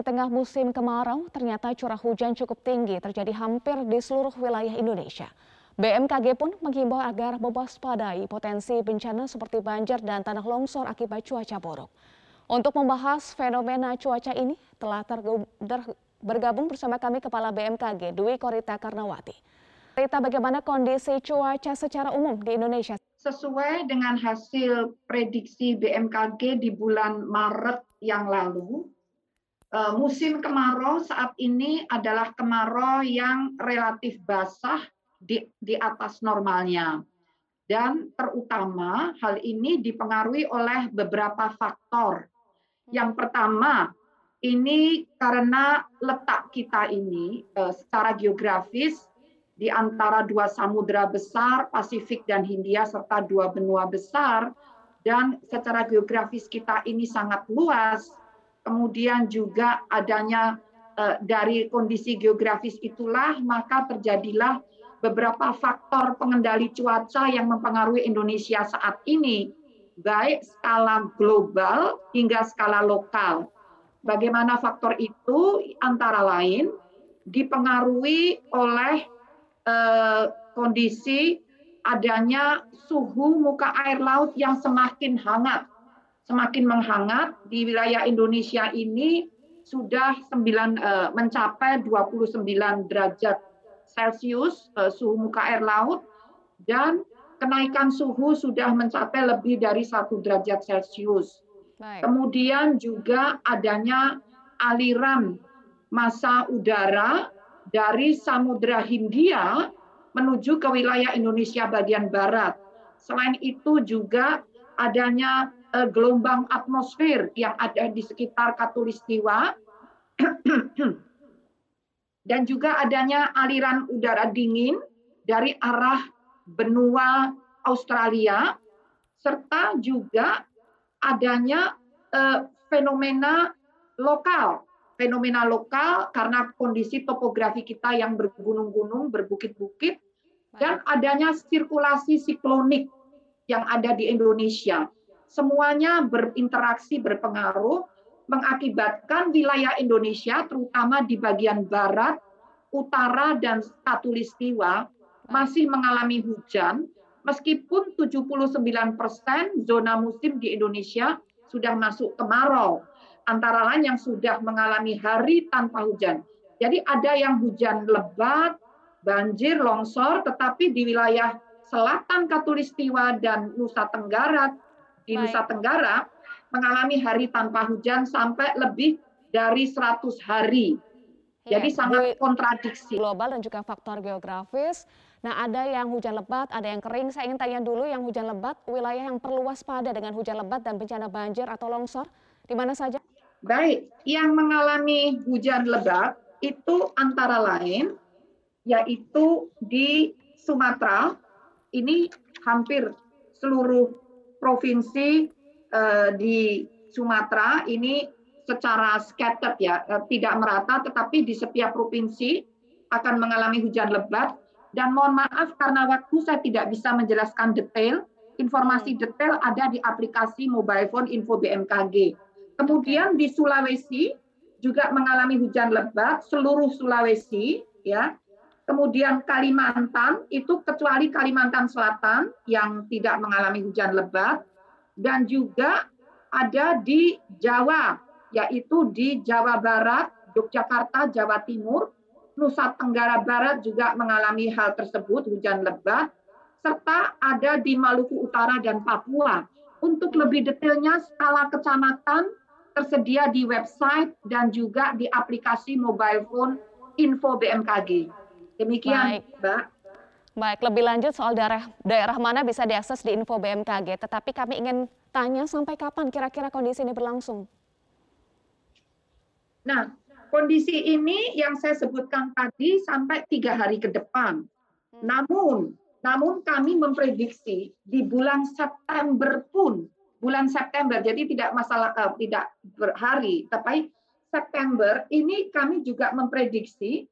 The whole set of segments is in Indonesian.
Di tengah musim kemarau, ternyata curah hujan cukup tinggi terjadi hampir di seluruh wilayah Indonesia. BMKG pun menghimbau agar mewaspadai potensi bencana seperti banjir dan tanah longsor akibat cuaca buruk. Untuk membahas fenomena cuaca ini, telah bergabung bersama kami Kepala BMKG Dwi Korita Karnawati. Korita, bagaimana kondisi cuaca secara umum di Indonesia? Sesuai dengan hasil prediksi BMKG di bulan Maret yang lalu, musim kemarau saat ini adalah kemarau yang relatif basah di, di atas normalnya. Dan terutama hal ini dipengaruhi oleh beberapa faktor. Yang pertama, ini karena letak kita ini eh, secara geografis di antara dua samudera besar, Pasifik dan Hindia, serta dua benua besar, dan secara geografis kita ini sangat luas, kemudian juga adanya eh, dari kondisi geografis itulah maka terjadilah beberapa faktor pengendali cuaca yang mempengaruhi Indonesia saat ini. Baik skala global hingga skala lokal. Bagaimana faktor itu? Antara lain dipengaruhi oleh eh, kondisi adanya suhu muka air laut yang semakin hangat semakin menghangat di wilayah Indonesia ini sudah 9 eh, mencapai 29 derajat Celcius eh, suhu muka air laut dan kenaikan suhu sudah mencapai lebih dari satu derajat Celcius. Baik. Kemudian juga adanya aliran massa udara dari Samudra Hindia menuju ke wilayah Indonesia bagian barat. Selain itu juga adanya gelombang atmosfer yang ada di sekitar Katulistiwa. Dan juga adanya aliran udara dingin dari arah benua Australia serta juga adanya uh, fenomena lokal. Fenomena lokal karena kondisi topografi kita yang bergunung-gunung, berbukit-bukit, dan adanya sirkulasi siklonik yang ada di Indonesia semuanya berinteraksi berpengaruh mengakibatkan wilayah Indonesia terutama di bagian barat, utara dan katulistiwa masih mengalami hujan meskipun 79% zona musim di Indonesia sudah masuk kemarau antara lain yang sudah mengalami hari tanpa hujan. Jadi ada yang hujan lebat, banjir, longsor, tetapi di wilayah selatan Katulistiwa dan Nusa Tenggara di Baik. Nusa Tenggara mengalami hari tanpa hujan sampai lebih dari 100 hari. Ya, Jadi sangat kontradiksi. Global dan juga faktor geografis. Nah ada yang hujan lebat, ada yang kering. Saya ingin tanya dulu yang hujan lebat, wilayah yang perlu waspada dengan hujan lebat dan bencana banjir atau longsor, di mana saja? Baik, yang mengalami hujan lebat itu antara lain yaitu di Sumatera, ini hampir seluruh provinsi uh, di Sumatera ini secara scattered ya, uh, tidak merata, tetapi di setiap provinsi akan mengalami hujan lebat. Dan mohon maaf karena waktu saya tidak bisa menjelaskan detail. Informasi detail ada di aplikasi mobile phone info BMKG. Kemudian di Sulawesi juga mengalami hujan lebat, seluruh Sulawesi ya Kemudian Kalimantan itu kecuali Kalimantan Selatan yang tidak mengalami hujan lebat dan juga ada di Jawa yaitu di Jawa Barat, Yogyakarta, Jawa Timur, Nusa Tenggara Barat juga mengalami hal tersebut hujan lebat serta ada di Maluku Utara dan Papua. Untuk lebih detailnya skala kecamatan tersedia di website dan juga di aplikasi mobile phone info BMKG. Demikian, Baik. Mbak. Baik, lebih lanjut soal daerah daerah mana bisa diakses di info BMKG, tetapi kami ingin tanya sampai kapan kira-kira kondisi ini berlangsung? Nah, kondisi ini yang saya sebutkan tadi sampai tiga hari ke depan. Hmm. Namun, namun kami memprediksi di bulan September pun, bulan September, jadi tidak masalah uh, tidak berhari, tapi September ini kami juga memprediksi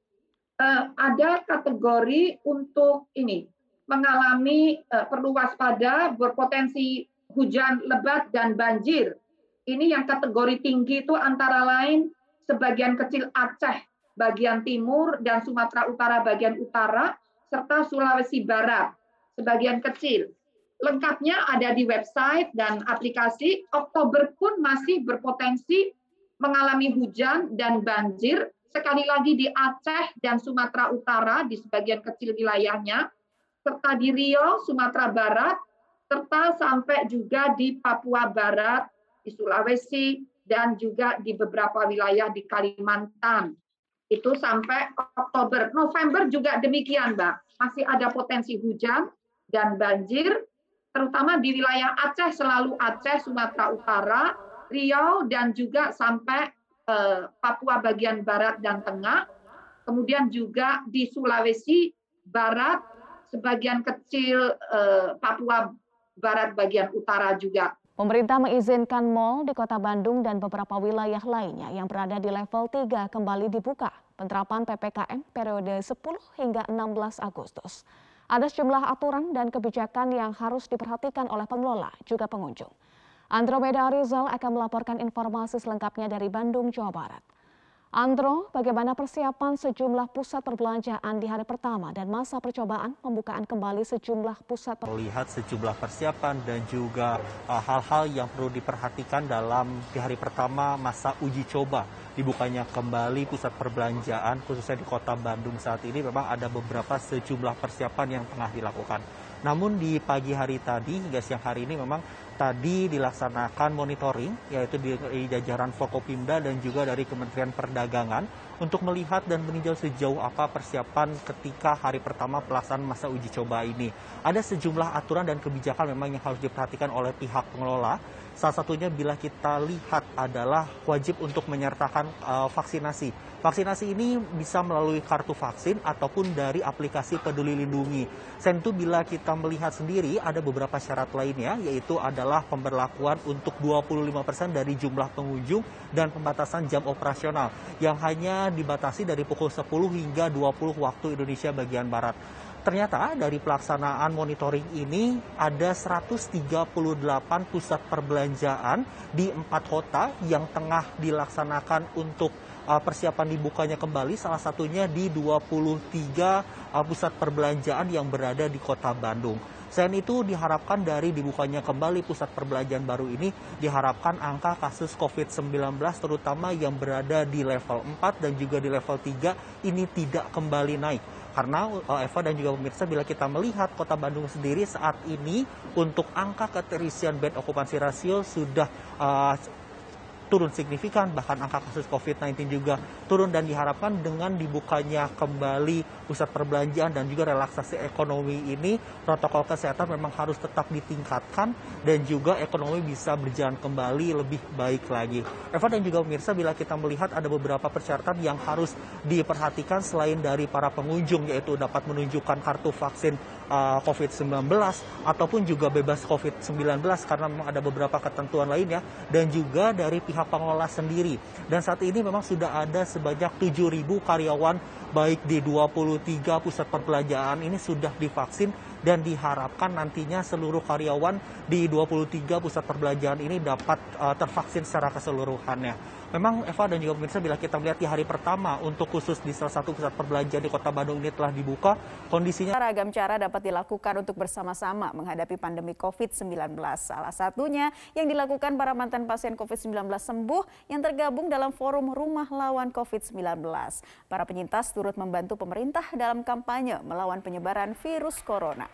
ada kategori untuk ini mengalami uh, perlu waspada berpotensi hujan lebat dan banjir. Ini yang kategori tinggi itu antara lain sebagian kecil Aceh bagian timur dan Sumatera Utara bagian utara serta Sulawesi Barat sebagian kecil. Lengkapnya ada di website dan aplikasi. Oktober pun masih berpotensi mengalami hujan dan banjir sekali lagi di Aceh dan Sumatera Utara di sebagian kecil wilayahnya, serta di Riau, Sumatera Barat, serta sampai juga di Papua Barat, di Sulawesi, dan juga di beberapa wilayah di Kalimantan. Itu sampai Oktober. November juga demikian, Mbak. Masih ada potensi hujan dan banjir, terutama di wilayah Aceh, selalu Aceh, Sumatera Utara, Riau, dan juga sampai eh, Papua bagian barat dan tengah, kemudian juga di Sulawesi Barat, sebagian kecil eh, Papua Barat bagian utara juga. Pemerintah mengizinkan mal di kota Bandung dan beberapa wilayah lainnya yang berada di level 3 kembali dibuka. Penerapan PPKM periode 10 hingga 16 Agustus. Ada sejumlah aturan dan kebijakan yang harus diperhatikan oleh pengelola juga pengunjung. Andromeda Rizal akan melaporkan informasi selengkapnya dari Bandung, Jawa Barat. Andro, bagaimana persiapan sejumlah pusat perbelanjaan di hari pertama dan masa percobaan pembukaan kembali sejumlah pusat Melihat sejumlah persiapan dan juga uh, hal-hal uh, yang perlu diperhatikan dalam di hari pertama masa uji coba dibukanya kembali pusat perbelanjaan khususnya di kota Bandung saat ini memang ada beberapa sejumlah persiapan yang tengah dilakukan. Namun di pagi hari tadi hingga siang hari ini memang tadi dilaksanakan monitoring yaitu di, jajaran Forkopimda dan juga dari Kementerian Perdagangan untuk melihat dan meninjau sejauh apa persiapan ketika hari pertama pelaksanaan masa uji coba ini. Ada sejumlah aturan dan kebijakan memang yang harus diperhatikan oleh pihak pengelola. Salah satunya bila kita lihat adalah wajib untuk menyertakan uh, vaksinasi Vaksinasi ini bisa melalui kartu vaksin ataupun dari aplikasi Peduli Lindungi. Itu bila kita melihat sendiri ada beberapa syarat lainnya yaitu adalah pemberlakuan untuk 25% dari jumlah pengunjung dan pembatasan jam operasional yang hanya dibatasi dari pukul 10 hingga 20 waktu Indonesia bagian Barat. Ternyata dari pelaksanaan monitoring ini ada 138 pusat perbelanjaan di empat kota yang tengah dilaksanakan untuk uh, persiapan dibukanya kembali salah satunya di 23 uh, pusat perbelanjaan yang berada di kota Bandung. Selain itu diharapkan dari dibukanya kembali pusat perbelanjaan baru ini diharapkan angka kasus COVID-19 terutama yang berada di level 4 dan juga di level 3 ini tidak kembali naik. Karena uh, Eva dan juga pemirsa bila kita melihat kota Bandung sendiri saat ini untuk angka keterisian bed okupansi rasio sudah uh, turun signifikan, bahkan angka kasus COVID-19 juga turun dan diharapkan dengan dibukanya kembali pusat perbelanjaan dan juga relaksasi ekonomi ini, protokol kesehatan memang harus tetap ditingkatkan dan juga ekonomi bisa berjalan kembali lebih baik lagi. Eva dan juga pemirsa, bila kita melihat ada beberapa persyaratan yang harus diperhatikan selain dari para pengunjung, yaitu dapat menunjukkan kartu vaksin uh, COVID-19 ataupun juga bebas COVID-19 karena memang ada beberapa ketentuan lainnya dan juga dari pihak pengelola sendiri. Dan saat ini memang sudah ada sebanyak 7.000 karyawan baik di 23 pusat perbelanjaan ini sudah divaksin dan diharapkan nantinya seluruh karyawan di 23 pusat perbelanjaan ini dapat uh, tervaksin secara keseluruhannya. Memang Eva dan juga pemirsa bila kita melihat di hari pertama untuk khusus di salah satu pusat perbelanjaan di Kota Bandung ini telah dibuka, kondisinya ragam cara dapat dilakukan untuk bersama-sama menghadapi pandemi COVID-19. Salah satunya yang dilakukan para mantan pasien COVID-19 sembuh yang tergabung dalam forum Rumah Lawan COVID-19. Para penyintas turut membantu pemerintah dalam kampanye melawan penyebaran virus corona.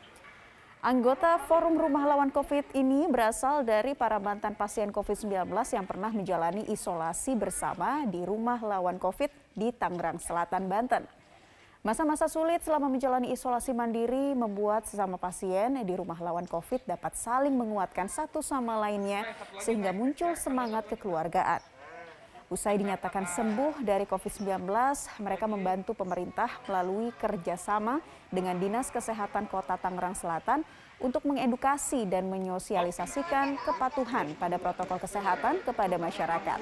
Anggota Forum Rumah Lawan COVID ini berasal dari para mantan pasien COVID-19 yang pernah menjalani isolasi bersama di Rumah Lawan COVID di Tangerang Selatan, Banten. Masa-masa sulit selama menjalani isolasi mandiri membuat sesama pasien di Rumah Lawan COVID dapat saling menguatkan satu sama lainnya sehingga muncul semangat kekeluargaan. Usai dinyatakan sembuh dari COVID-19, mereka membantu pemerintah melalui kerjasama dengan Dinas Kesehatan Kota Tangerang Selatan untuk mengedukasi dan menyosialisasikan kepatuhan pada protokol kesehatan kepada masyarakat.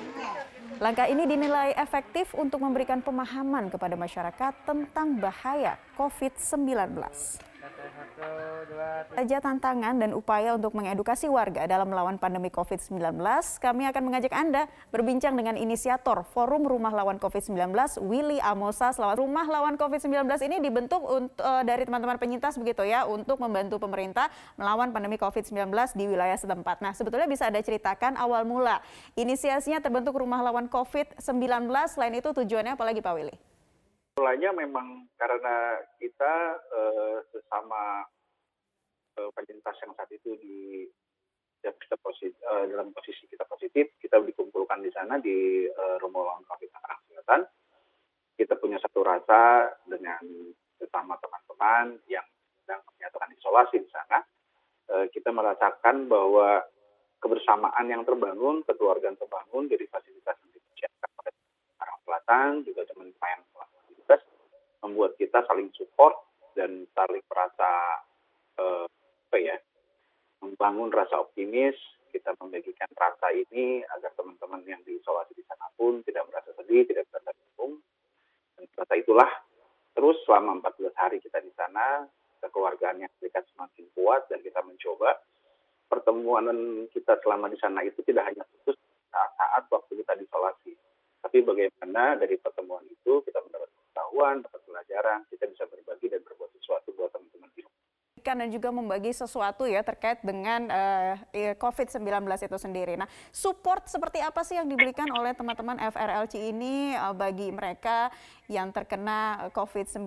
Langkah ini dinilai efektif untuk memberikan pemahaman kepada masyarakat tentang bahaya COVID-19. Saja tantangan dan upaya untuk mengedukasi warga dalam melawan pandemi COVID-19, kami akan mengajak Anda berbincang dengan inisiator Forum Rumah Lawan COVID-19, Willy Amosa. Selamat Rumah Lawan COVID-19 ini dibentuk untuk, uh, dari teman-teman penyintas begitu ya, untuk membantu pemerintah melawan pandemi COVID-19 di wilayah setempat. Nah, sebetulnya bisa Anda ceritakan awal mula inisiasinya terbentuk Rumah Lawan COVID-19, selain itu tujuannya apa lagi Pak Willy? Mulanya memang karena kita uh, sesama uh, penyintas yang saat itu di ya kita positif, uh, dalam posisi kita positif, kita dikumpulkan di sana di uh, rumah lawan COVID Tangerang. Kita punya satu rasa dengan sesama teman-teman yang sedang menyatakan isolasi di sana. Uh, kita merasakan bahwa kebersamaan yang terbangun, kekeluargaan terbangun dari fasilitas yang disiapkan oleh Tangerang Selatan, juga teman-teman membuat kita saling support dan saling merasa uh, apa ya membangun rasa optimis kita membagikan rasa ini agar teman-teman yang diisolasi di sana pun tidak merasa sedih tidak merasa bingung. Dan rasa itulah terus selama 14 hari kita di sana kekeluargaan yang serikat semakin kuat dan kita mencoba pertemuan kita selama di sana itu tidak hanya khusus saat, waktu kita diisolasi tapi bagaimana dari pertemuan itu kita mendapat pengetahuan, pelajaran, kita bisa berbagi dan berbuat sesuatu buat teman-teman di rumah dan juga membagi sesuatu ya terkait dengan uh, COVID-19 itu sendiri. Nah, support seperti apa sih yang diberikan oleh teman-teman FRLC ini uh, bagi mereka yang terkena COVID-19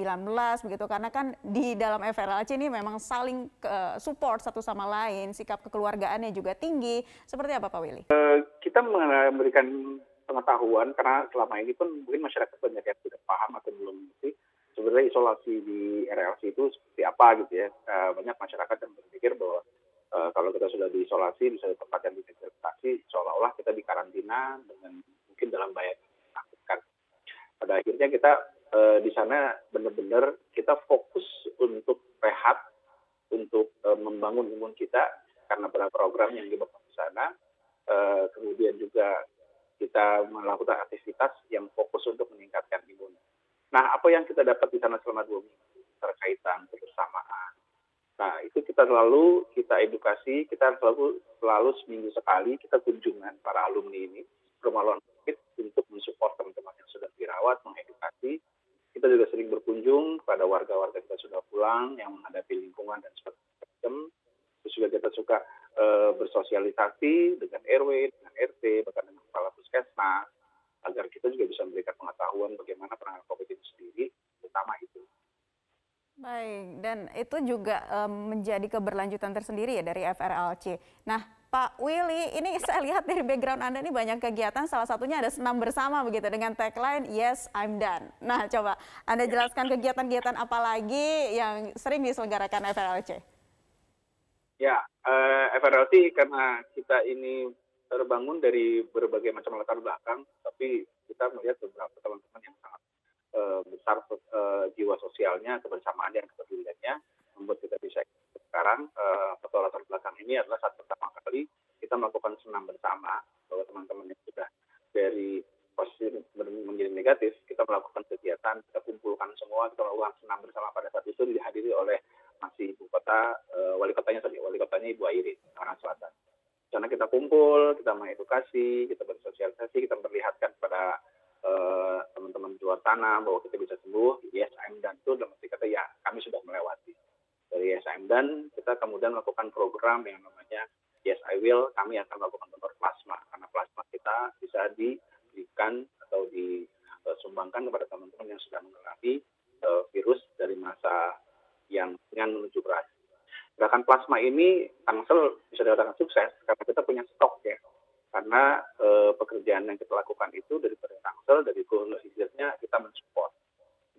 begitu? Karena kan di dalam FRLC ini memang saling uh, support satu sama lain, sikap kekeluargaannya juga tinggi. Seperti apa Pak Willy? Uh, kita memberikan pengetahuan karena selama ini pun mungkin masyarakat banyak yang tidak paham atau belum mengerti sebenarnya isolasi di RLC itu seperti apa gitu ya uh, banyak masyarakat yang berpikir bahwa uh, kalau kita sudah diisolasi bisa ditempatkan di disinfeksi seolah-olah kita dikarantina dengan mungkin dalam bahaya menakutkan pada akhirnya kita uh, di sana benar-benar kita fokus untuk rehat untuk uh, membangun imun kita karena pada program yang dibangun di sana uh, kemudian juga kita melakukan aktivitas yang fokus untuk meningkatkan imun. Nah, apa yang kita dapat di sana selama dua minggu terkaitan kebersamaan. Nah, itu kita selalu kita edukasi, kita selalu selalu seminggu sekali kita kunjungan para alumni ini rumah lawan COVID untuk mensupport teman-teman yang sudah dirawat, mengedukasi. Kita juga sering berkunjung pada warga-warga kita sudah pulang yang menghadapi lingkungan dan sebagainya. Terus juga kita suka e, bersosialisasi dengan RW, dengan RT, bahkan dengan kepala puskesmas, agar kita juga bisa memberikan pengetahuan bagaimana penanganan COVID itu sendiri, utama itu. Baik, dan itu juga um, menjadi keberlanjutan tersendiri ya dari FRLC. Nah, Pak Willy, ini saya lihat dari background Anda ini banyak kegiatan, salah satunya ada senam bersama begitu dengan tagline Yes, I'm done. Nah, coba Anda jelaskan kegiatan-kegiatan apa lagi yang sering diselenggarakan FRLC? Ya, uh, eh, FRLC karena kita ini terbangun dari berbagai macam latar belakang, tapi kita melihat beberapa teman-teman yang sangat uh, besar uh, jiwa sosialnya, kebersamaan dan kepeduliannya membuat kita bisa sekarang uh, atau latar belakang ini adalah saat pertama kali kita melakukan senam bersama. Bahwa teman-teman yang sudah dari posisi menjadi negatif kita melakukan kegiatan kita kumpulkan semua kita melakukan senam bersama pada saat itu dihadiri oleh masih ibu kota uh, wali kotanya tadi wali kotanya ibu Airi Tangerang Selatan karena kita kumpul kita mengedukasi kita bersosialisasi kita memperlihatkan kepada uh, teman-teman di luar sana bahwa kita bisa sembuh I'm done itu dalam arti kata ya kami sudah melewati dari I'm done kita kemudian melakukan program yang namanya yes I will kami akan melakukan donor plasma karena plasma kita bisa diberikan atau disumbangkan kepada teman-teman yang sudah mengalami uh, virus dari masa yang dengan menuju beras. Gerakan plasma ini Dikatakan sukses karena kita punya stok ya. Karena e, pekerjaan yang kita lakukan itu dari pemerintah Tangsel, dari hulu hilirnya kita mensupport.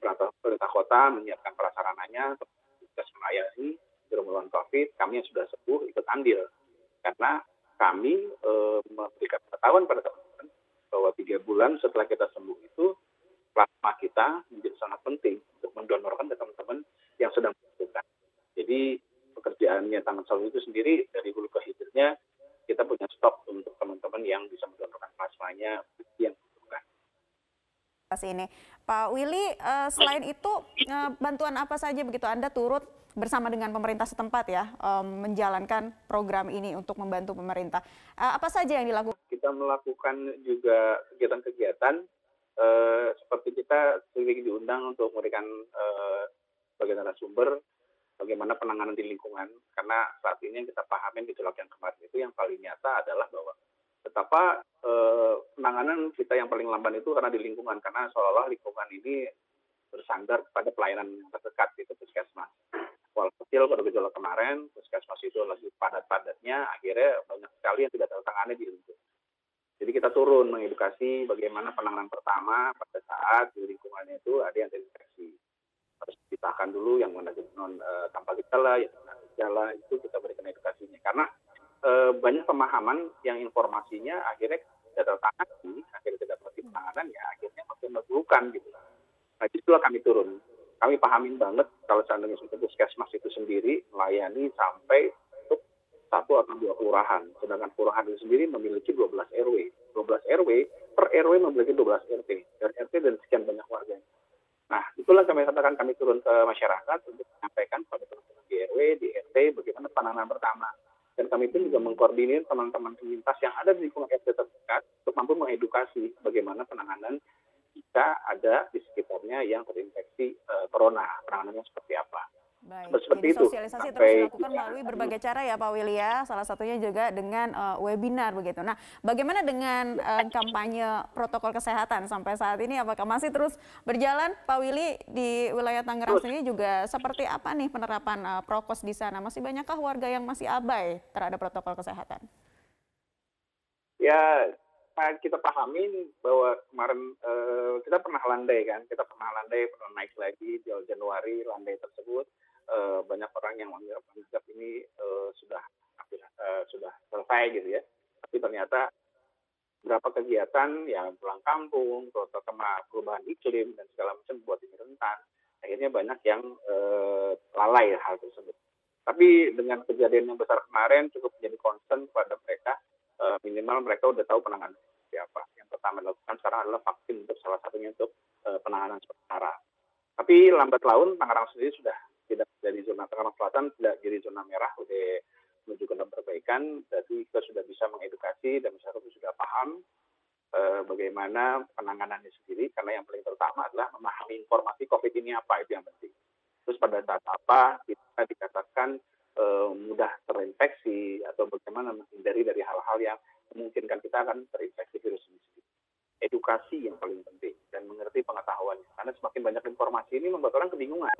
Pemerintah kota menyiapkan prasarananya, tugas melayani rumah COVID, kami yang sudah sembuh ikut andil. Karena kami e, memberikan pengetahuan pada teman-teman bahwa tiga bulan setelah kita sembuh itu plasma kita menjadi sangat penting untuk mendonorkan ke teman-teman yang sedang membutuhkan. Jadi pekerjaannya tangan selalu itu sendiri dari hulu ke hilirnya kita punya stok untuk teman-teman yang bisa mendonorkan plasmanya yang membutuhkan. ini. Pak Willy, uh, selain itu uh, bantuan apa saja begitu Anda turut bersama dengan pemerintah setempat ya um, menjalankan program ini untuk membantu pemerintah. Uh, apa saja yang dilakukan? Kita melakukan juga kegiatan-kegiatan seperti kita sering diundang untuk memberikan sebagai narasumber bagaimana penanganan di lingkungan karena saat ini yang kita pahami gejolak yang kemarin itu yang paling nyata adalah bahwa betapa eh, penanganan kita yang paling lamban itu karena di lingkungan karena seolah-olah lingkungan ini bersandar pada pelayanan yang terdekat itu puskesmas. Walau kecil pada gejolak kemarin, puskesmas itu lagi padat-padatnya, akhirnya banyak sekali yang tidak tertangani di lingkungan. Jadi kita turun mengedukasi bagaimana penanganan pertama pada saat di lingkungannya itu ada yang terinfeksi harus dipisahkan dulu yang mana non uh, tanpa gejala, yang dengan gejala itu kita berikan edukasinya karena uh, banyak pemahaman yang informasinya akhirnya tidak tertangani, akhirnya tidak mengerti penanganan ya akhirnya makin melakukan gitu. Nah itulah kami turun. Kami pahamin banget kalau seandainya sudah puskesmas itu sendiri melayani sampai untuk satu atau dua kelurahan. Sedangkan kelurahan itu sendiri memiliki 12 RW. 12 RW per RW memiliki 12 RT. Dan RT dan sekian banyak warganya. Nah, itulah kami katakan kami turun ke masyarakat untuk menyampaikan pada teman-teman di RW, di RT, bagaimana penanganan pertama. Dan kami pun juga mengkoordinir teman-teman penyintas yang ada di lingkungan RT terdekat untuk mampu mengedukasi bagaimana penanganan jika ada di sekitarnya yang terinfeksi uh, corona, penanganannya seperti apa. Baik, Seperti jadi sosialisasi terus dilakukan melalui berbagai cara ya Pak Willy ya, salah satunya juga dengan uh, webinar begitu. Nah, bagaimana dengan uh, kampanye protokol kesehatan sampai saat ini? Apakah masih terus berjalan Pak Willy di wilayah Tangerang sendiri juga seperti apa nih penerapan uh, prokes di sana? Masih banyakkah warga yang masih abai terhadap protokol kesehatan? Ya, kita pahami bahwa kemarin uh, kita pernah landai kan, kita pernah landai, pernah naik lagi di Januari landai tersebut uh, banyak orang yang menganggap, ini uh, sudah uh, sudah selesai gitu ya. Tapi ternyata berapa kegiatan yang pulang kampung, terutama perubahan iklim dan segala macam buat ini rentan. Akhirnya banyak yang uh, lalai hal tersebut. Tapi dengan kejadian yang besar kemarin cukup menjadi concern kepada mereka, uh, minimal mereka udah tahu penanganan seperti apa. Yang pertama dilakukan sekarang adalah vaksin untuk salah satunya untuk uh, penanganan sementara. Tapi lambat laun Tangerang sendiri sudah tidak dari zona Tangerang Selatan tidak jadi zona merah udah menuju ke perbaikan. Jadi kita sudah bisa mengedukasi dan masyarakat sudah paham eh, bagaimana penanganannya sendiri. Karena yang paling terutama adalah memahami informasi COVID ini apa itu yang penting. Terus pada saat apa kita dikatakan eh, mudah terinfeksi atau bagaimana menghindari dari hal-hal yang memungkinkan kita akan terinfeksi virus ini sendiri. Edukasi yang paling penting dan mengerti pengetahuan karena semakin banyak informasi ini membuat orang kebingungan